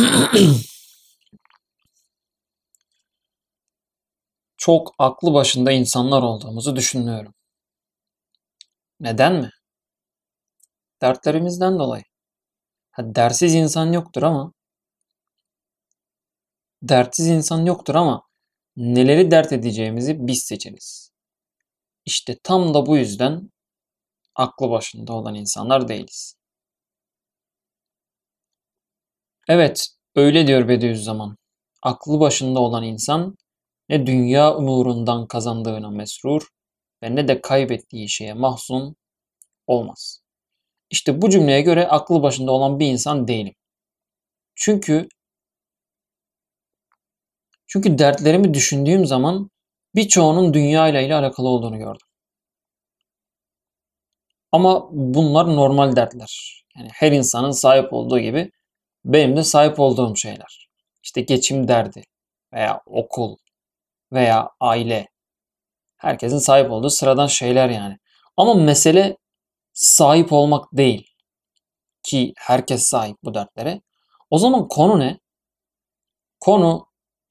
Çok aklı başında insanlar olduğumuzu düşünmüyorum. Neden mi? Dertlerimizden dolayı. Ha, dersiz insan yoktur ama dertsiz insan yoktur ama neleri dert edeceğimizi biz seçeriz. İşte tam da bu yüzden aklı başında olan insanlar değiliz. Evet, öyle diyor Bediüzzaman. Aklı başında olan insan ne dünya umurundan kazandığına mesrur ve ne de kaybettiği şeye mahzun olmaz. İşte bu cümleye göre aklı başında olan bir insan değilim. Çünkü çünkü dertlerimi düşündüğüm zaman birçoğunun dünya ile ile alakalı olduğunu gördüm. Ama bunlar normal dertler. Yani her insanın sahip olduğu gibi benim de sahip olduğum şeyler. İşte geçim derdi veya okul veya aile. Herkesin sahip olduğu sıradan şeyler yani. Ama mesele sahip olmak değil. Ki herkes sahip bu dertlere. O zaman konu ne? Konu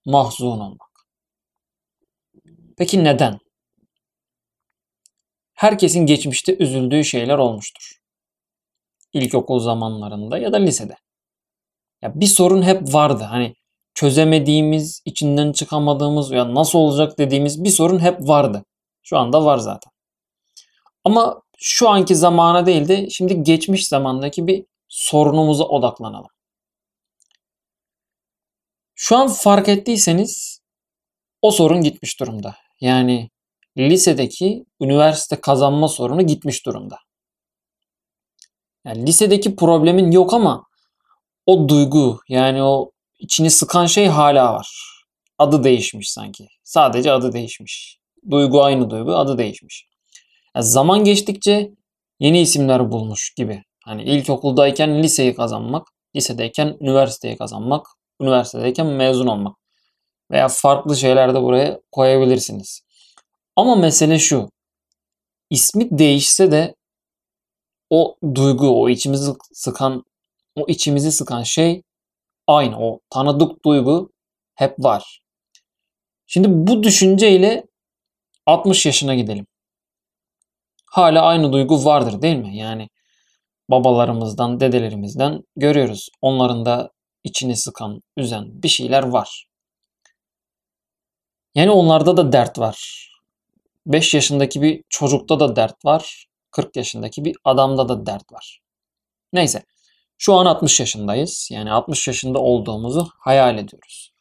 mahzun olmak. Peki neden? Herkesin geçmişte üzüldüğü şeyler olmuştur. İlkokul zamanlarında ya da lisede. Ya bir sorun hep vardı. Hani çözemediğimiz, içinden çıkamadığımız ya nasıl olacak dediğimiz bir sorun hep vardı. Şu anda var zaten. Ama şu anki zamana değil de şimdi geçmiş zamandaki bir sorunumuza odaklanalım. Şu an fark ettiyseniz o sorun gitmiş durumda. Yani lisedeki üniversite kazanma sorunu gitmiş durumda. Yani lisedeki problemin yok ama o duygu yani o içini sıkan şey hala var. Adı değişmiş sanki. Sadece adı değişmiş. Duygu aynı duygu, adı değişmiş. Yani zaman geçtikçe yeni isimler bulmuş gibi. Hani ilkokuldayken liseyi kazanmak, lisedeyken üniversiteyi kazanmak, üniversitedeyken mezun olmak. Veya farklı şeyler de buraya koyabilirsiniz. Ama mesele şu. İsmi değişse de o duygu, o içimizi sıkan, o içimizi sıkan şey aynı. O tanıdık duygu hep var. Şimdi bu düşünceyle 60 yaşına gidelim. Hala aynı duygu vardır değil mi? Yani babalarımızdan, dedelerimizden görüyoruz. Onların da içini sıkan, üzen bir şeyler var. Yani onlarda da dert var. 5 yaşındaki bir çocukta da dert var. 40 yaşındaki bir adamda da dert var. Neyse. Şu an 60 yaşındayız. Yani 60 yaşında olduğumuzu hayal ediyoruz.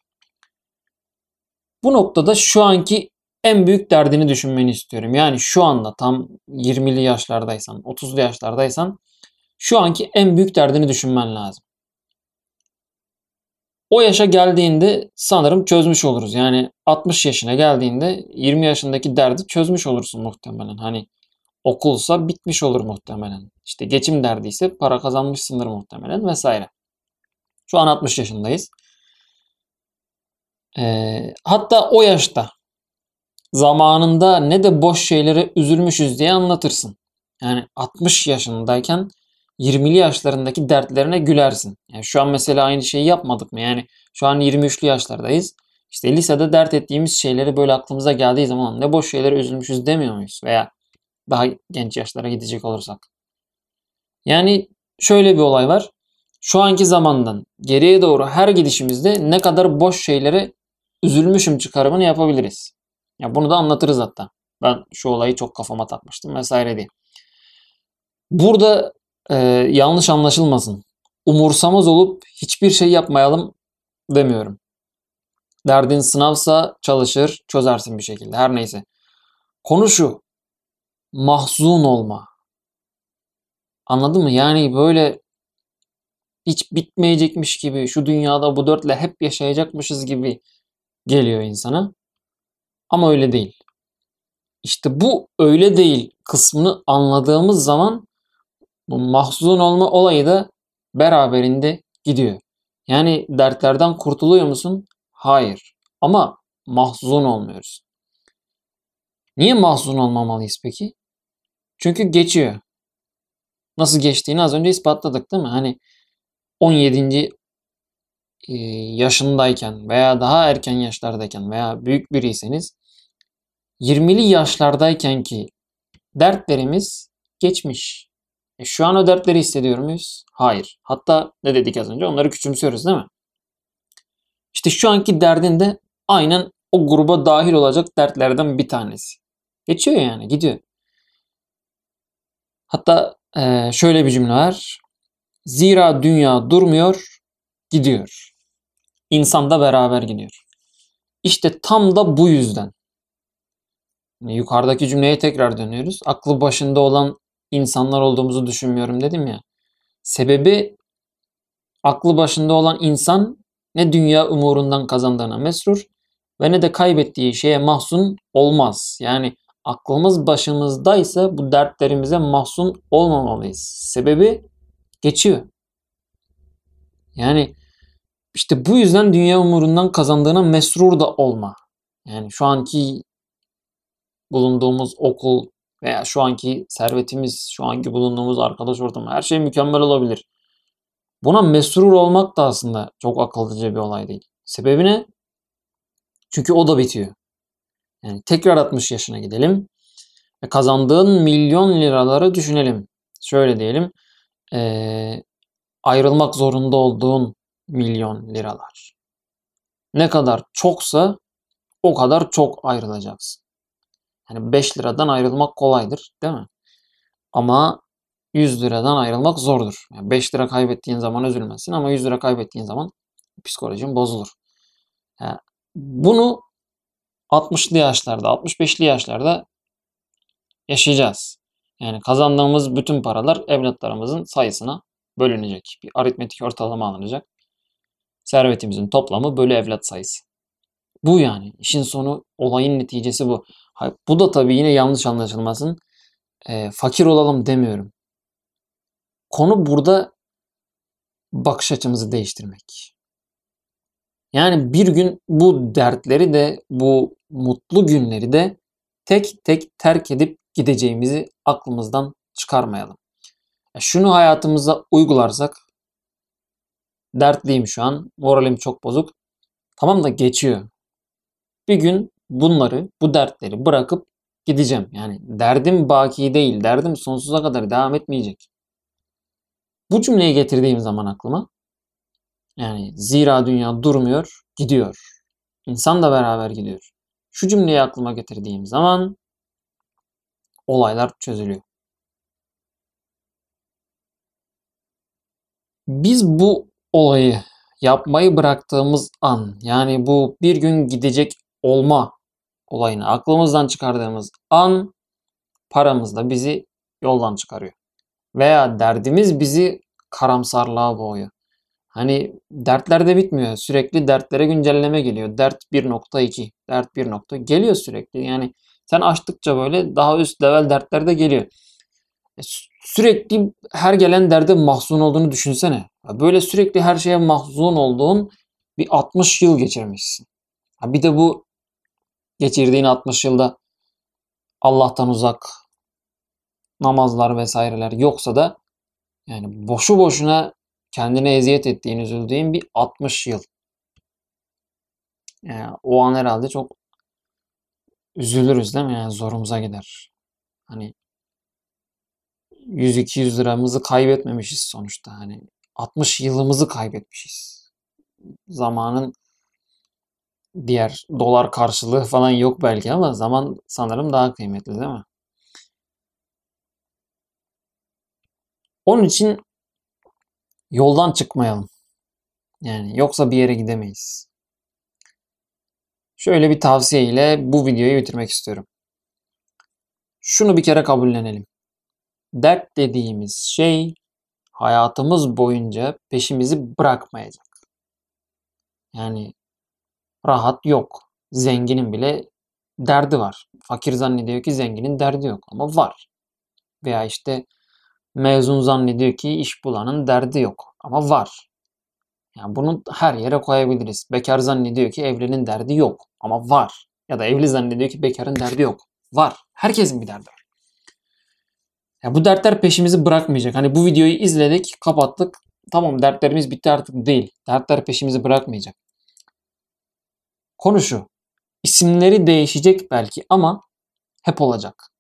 Bu noktada şu anki en büyük derdini düşünmeni istiyorum. Yani şu anda tam 20'li yaşlardaysan, 30'lu yaşlardaysan şu anki en büyük derdini düşünmen lazım. O yaşa geldiğinde sanırım çözmüş oluruz. Yani 60 yaşına geldiğinde 20 yaşındaki derdi çözmüş olursun muhtemelen. Hani okulsa bitmiş olur muhtemelen. İşte geçim derdi ise para kazanmışsındır muhtemelen vesaire. Şu an 60 yaşındayız. Ee, hatta o yaşta zamanında ne de boş şeylere üzülmüşüz diye anlatırsın. Yani 60 yaşındayken 20'li yaşlarındaki dertlerine gülersin. Yani şu an mesela aynı şeyi yapmadık mı? Yani şu an 23'lü yaşlardayız. İşte lisede dert ettiğimiz şeyleri böyle aklımıza geldiği zaman ne boş şeylere üzülmüşüz demiyor muyuz? Veya daha genç yaşlara gidecek olursak. Yani şöyle bir olay var. Şu anki zamandan geriye doğru her gidişimizde ne kadar boş şeylere üzülmüşüm çıkarımını yapabiliriz. Ya bunu da anlatırız hatta. Ben şu olayı çok kafama takmıştım vesaire diye. Burada e, yanlış anlaşılmasın. Umursamaz olup hiçbir şey yapmayalım demiyorum. Derdin sınavsa çalışır, çözersin bir şekilde. Her neyse. Konu şu. Mahzun olma. Anladın mı? Yani böyle hiç bitmeyecekmiş gibi, şu dünyada bu dörtle hep yaşayacakmışız gibi geliyor insana. Ama öyle değil. İşte bu öyle değil kısmını anladığımız zaman bu mahzun olma olayı da beraberinde gidiyor. Yani dertlerden kurtuluyor musun? Hayır. Ama mahzun olmuyoruz. Niye mahzun olmamalıyız peki? Çünkü geçiyor. Nasıl geçtiğini az önce ispatladık değil mi? Hani 17. e, yaşındayken veya daha erken yaşlardayken veya büyük biriyseniz 20'li yaşlardayken ki dertlerimiz geçmiş. E şu an o dertleri hissediyor muyuz? Hayır. Hatta ne dedik az önce? Onları küçümsüyoruz değil mi? İşte şu anki derdin de aynen o gruba dahil olacak dertlerden bir tanesi. Geçiyor yani gidiyor. Hatta e, şöyle bir cümle var. Zira dünya durmuyor, gidiyor. İnsan da beraber gidiyor. İşte tam da bu yüzden. Yukarıdaki cümleye tekrar dönüyoruz. Aklı başında olan insanlar olduğumuzu düşünmüyorum dedim ya. Sebebi aklı başında olan insan ne dünya umurundan kazandığına mesrur ve ne de kaybettiği şeye mahzun olmaz. Yani aklımız başımızdaysa bu dertlerimize mahzun olmamalıyız. Sebebi geçiyor. Yani işte bu yüzden dünya umurundan kazandığına mesrur da olma. Yani şu anki bulunduğumuz okul veya şu anki servetimiz, şu anki bulunduğumuz arkadaş ortamı her şey mükemmel olabilir. Buna mesrur olmak da aslında çok akıllıca bir olay değil. Sebebi ne? Çünkü o da bitiyor. Yani tekrar 60 yaşına gidelim ve kazandığın milyon liraları düşünelim. Şöyle diyelim, ee, ayrılmak zorunda olduğun milyon liralar. Ne kadar çoksa o kadar çok ayrılacaksın. Yani 5 liradan ayrılmak kolaydır değil mi? Ama 100 liradan ayrılmak zordur. Yani 5 lira kaybettiğin zaman üzülmezsin ama 100 lira kaybettiğin zaman psikolojin bozulur. Yani bunu 60'lı yaşlarda, 65'li yaşlarda yaşayacağız. Yani kazandığımız bütün paralar evlatlarımızın sayısına bölünecek. Bir aritmetik ortalama alınacak. Servetimizin toplamı bölü evlat sayısı. Bu yani. işin sonu olayın neticesi bu. Bu da tabii yine yanlış anlaşılmasın. E, fakir olalım demiyorum. Konu burada bakış açımızı değiştirmek. Yani bir gün bu dertleri de bu mutlu günleri de tek tek terk edip gideceğimizi aklımızdan çıkarmayalım. Şunu hayatımıza uygularsak dertliyim şu an, moralim çok bozuk. Tamam da geçiyor. Bir gün bunları, bu dertleri bırakıp gideceğim. Yani derdim baki değil, derdim sonsuza kadar devam etmeyecek. Bu cümleyi getirdiğim zaman aklıma yani zira dünya durmuyor, gidiyor. İnsan da beraber gidiyor. Şu cümleyi aklıma getirdiğim zaman olaylar çözülüyor. Biz bu olayı yapmayı bıraktığımız an yani bu bir gün gidecek olma olayını aklımızdan çıkardığımız an paramız da bizi yoldan çıkarıyor. Veya derdimiz bizi karamsarlığa boğuyor. Hani dertler de bitmiyor. Sürekli dertlere güncelleme geliyor. Dert 1.2, dert 1. geliyor sürekli. Yani sen açtıkça böyle daha üst level dertler de geliyor. E, sürekli her gelen derde mahzun olduğunu düşünsene. Böyle sürekli her şeye mahzun olduğun bir 60 yıl geçirmişsin. Bir de bu geçirdiğin 60 yılda Allah'tan uzak namazlar vesaireler yoksa da yani boşu boşuna kendine eziyet ettiğin, üzüldüğün bir 60 yıl. Yani o an herhalde çok üzülürüz değil mi? Yani zorumuza gider. Hani 100-200 liramızı kaybetmemişiz sonuçta. Hani 60 yılımızı kaybetmişiz. Zamanın diğer dolar karşılığı falan yok belki ama zaman sanırım daha kıymetli değil mi? Onun için yoldan çıkmayalım. Yani yoksa bir yere gidemeyiz. Şöyle bir tavsiye ile bu videoyu bitirmek istiyorum. Şunu bir kere kabullenelim. Dert dediğimiz şey hayatımız boyunca peşimizi bırakmayacak. Yani rahat yok. Zenginin bile derdi var. Fakir zannediyor ki zenginin derdi yok ama var. Veya işte Mezun zannediyor ki iş bulanın derdi yok. Ama var. Yani bunu her yere koyabiliriz. Bekar zannediyor ki evlinin derdi yok. Ama var. Ya da evli zannediyor ki bekarın derdi yok. Var. Herkesin bir derdi var. Ya bu dertler peşimizi bırakmayacak. Hani bu videoyu izledik, kapattık. tamam dertlerimiz bitti artık değil. Dertler peşimizi bırakmayacak. Konu şu. İsimleri değişecek belki ama hep olacak.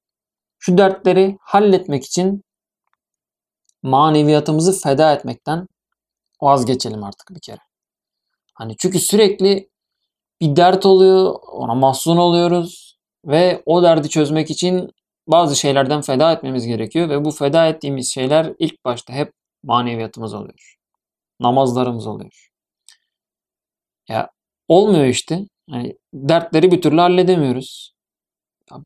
Şu dertleri halletmek için maneviyatımızı feda etmekten vazgeçelim artık bir kere. Hani çünkü sürekli bir dert oluyor, ona mahzun oluyoruz ve o derdi çözmek için bazı şeylerden feda etmemiz gerekiyor ve bu feda ettiğimiz şeyler ilk başta hep maneviyatımız oluyor. Namazlarımız oluyor. Ya olmuyor işte. Hani dertleri bir türlü halledemiyoruz.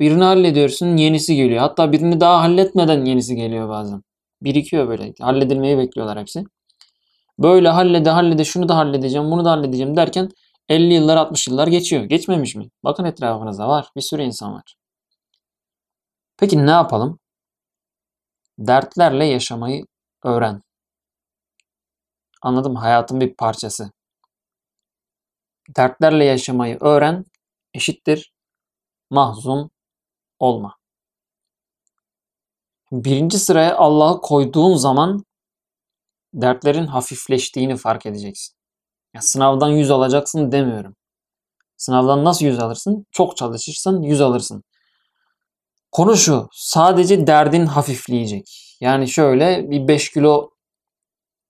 Birini hallediyorsun yenisi geliyor. Hatta birini daha halletmeden yenisi geliyor bazen. Birikiyor böyle. Halledilmeyi bekliyorlar hepsi. Böyle hallede hallede şunu da halledeceğim bunu da halledeceğim derken 50 yıllar 60 yıllar geçiyor. Geçmemiş mi? Bakın etrafınızda var. Bir sürü insan var. Peki ne yapalım? Dertlerle yaşamayı öğren. Anladım. Hayatın bir parçası. Dertlerle yaşamayı öğren eşittir mahzun olma. Birinci sıraya Allah'ı koyduğun zaman dertlerin hafifleştiğini fark edeceksin. Ya sınavdan 100 alacaksın demiyorum. Sınavdan nasıl 100 alırsın? Çok çalışırsan 100 alırsın. Konu şu. Sadece derdin hafifleyecek. Yani şöyle bir 5 kilo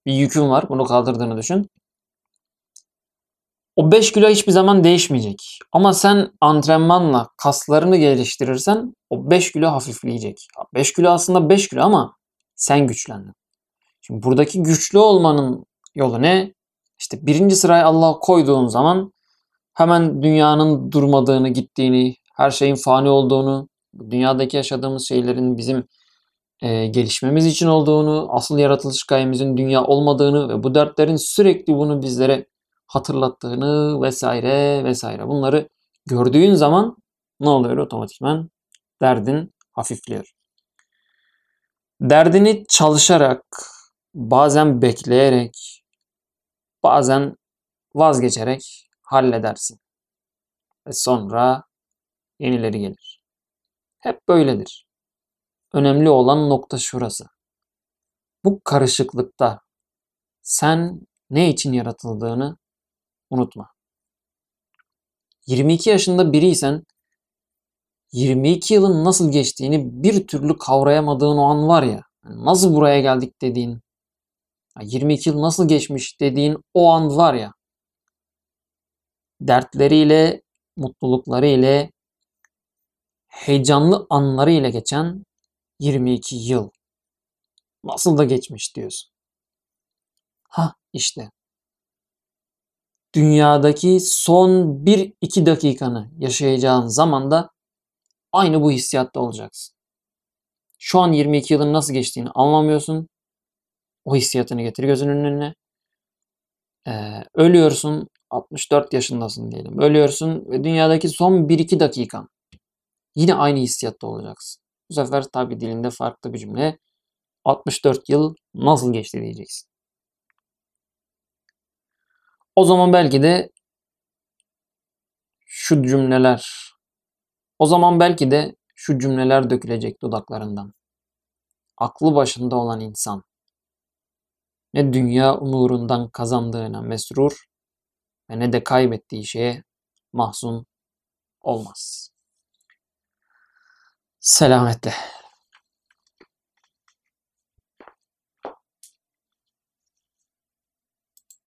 bir yükün var. Bunu kaldırdığını düşün. O 5 kilo hiçbir zaman değişmeyecek. Ama sen antrenmanla kaslarını geliştirirsen o 5 kilo hafifleyecek. 5 kilo aslında 5 kilo ama sen güçlendin. Şimdi buradaki güçlü olmanın yolu ne? İşte birinci sıraya Allah koyduğun zaman hemen dünyanın durmadığını, gittiğini, her şeyin fani olduğunu, dünyadaki yaşadığımız şeylerin bizim e, gelişmemiz için olduğunu, asıl yaratılış gayemizin dünya olmadığını ve bu dertlerin sürekli bunu bizlere hatırlattığını vesaire vesaire. Bunları gördüğün zaman ne oluyor otomatikman? Derdin hafifliyor. Derdini çalışarak, bazen bekleyerek, bazen vazgeçerek halledersin. Ve sonra yenileri gelir. Hep böyledir. Önemli olan nokta şurası. Bu karışıklıkta sen ne için yaratıldığını unutma. 22 yaşında biriysen 22 yılın nasıl geçtiğini bir türlü kavrayamadığın o an var ya. Nasıl buraya geldik dediğin 22 yıl nasıl geçmiş dediğin o an var ya. Dertleriyle, mutluluklarıyla, heyecanlı anlarıyla geçen 22 yıl. Nasıl da geçmiş diyorsun. Ha işte. Dünyadaki son 1-2 dakikanı yaşayacağın zamanda aynı bu hissiyatta olacaksın. Şu an 22 yılın nasıl geçtiğini anlamıyorsun. O hissiyatını getir gözünün önüne. Ee, ölüyorsun 64 yaşındasın diyelim. Ölüyorsun ve dünyadaki son 1-2 dakikan. Yine aynı hissiyatta olacaksın. Bu sefer tabi dilinde farklı bir cümle. 64 yıl nasıl geçti diyeceksin. O zaman belki de şu cümleler o zaman belki de şu cümleler dökülecek dudaklarından. Aklı başında olan insan ne dünya umurundan kazandığına mesrur ve ne de kaybettiği şeye mahzun olmaz. Selametle.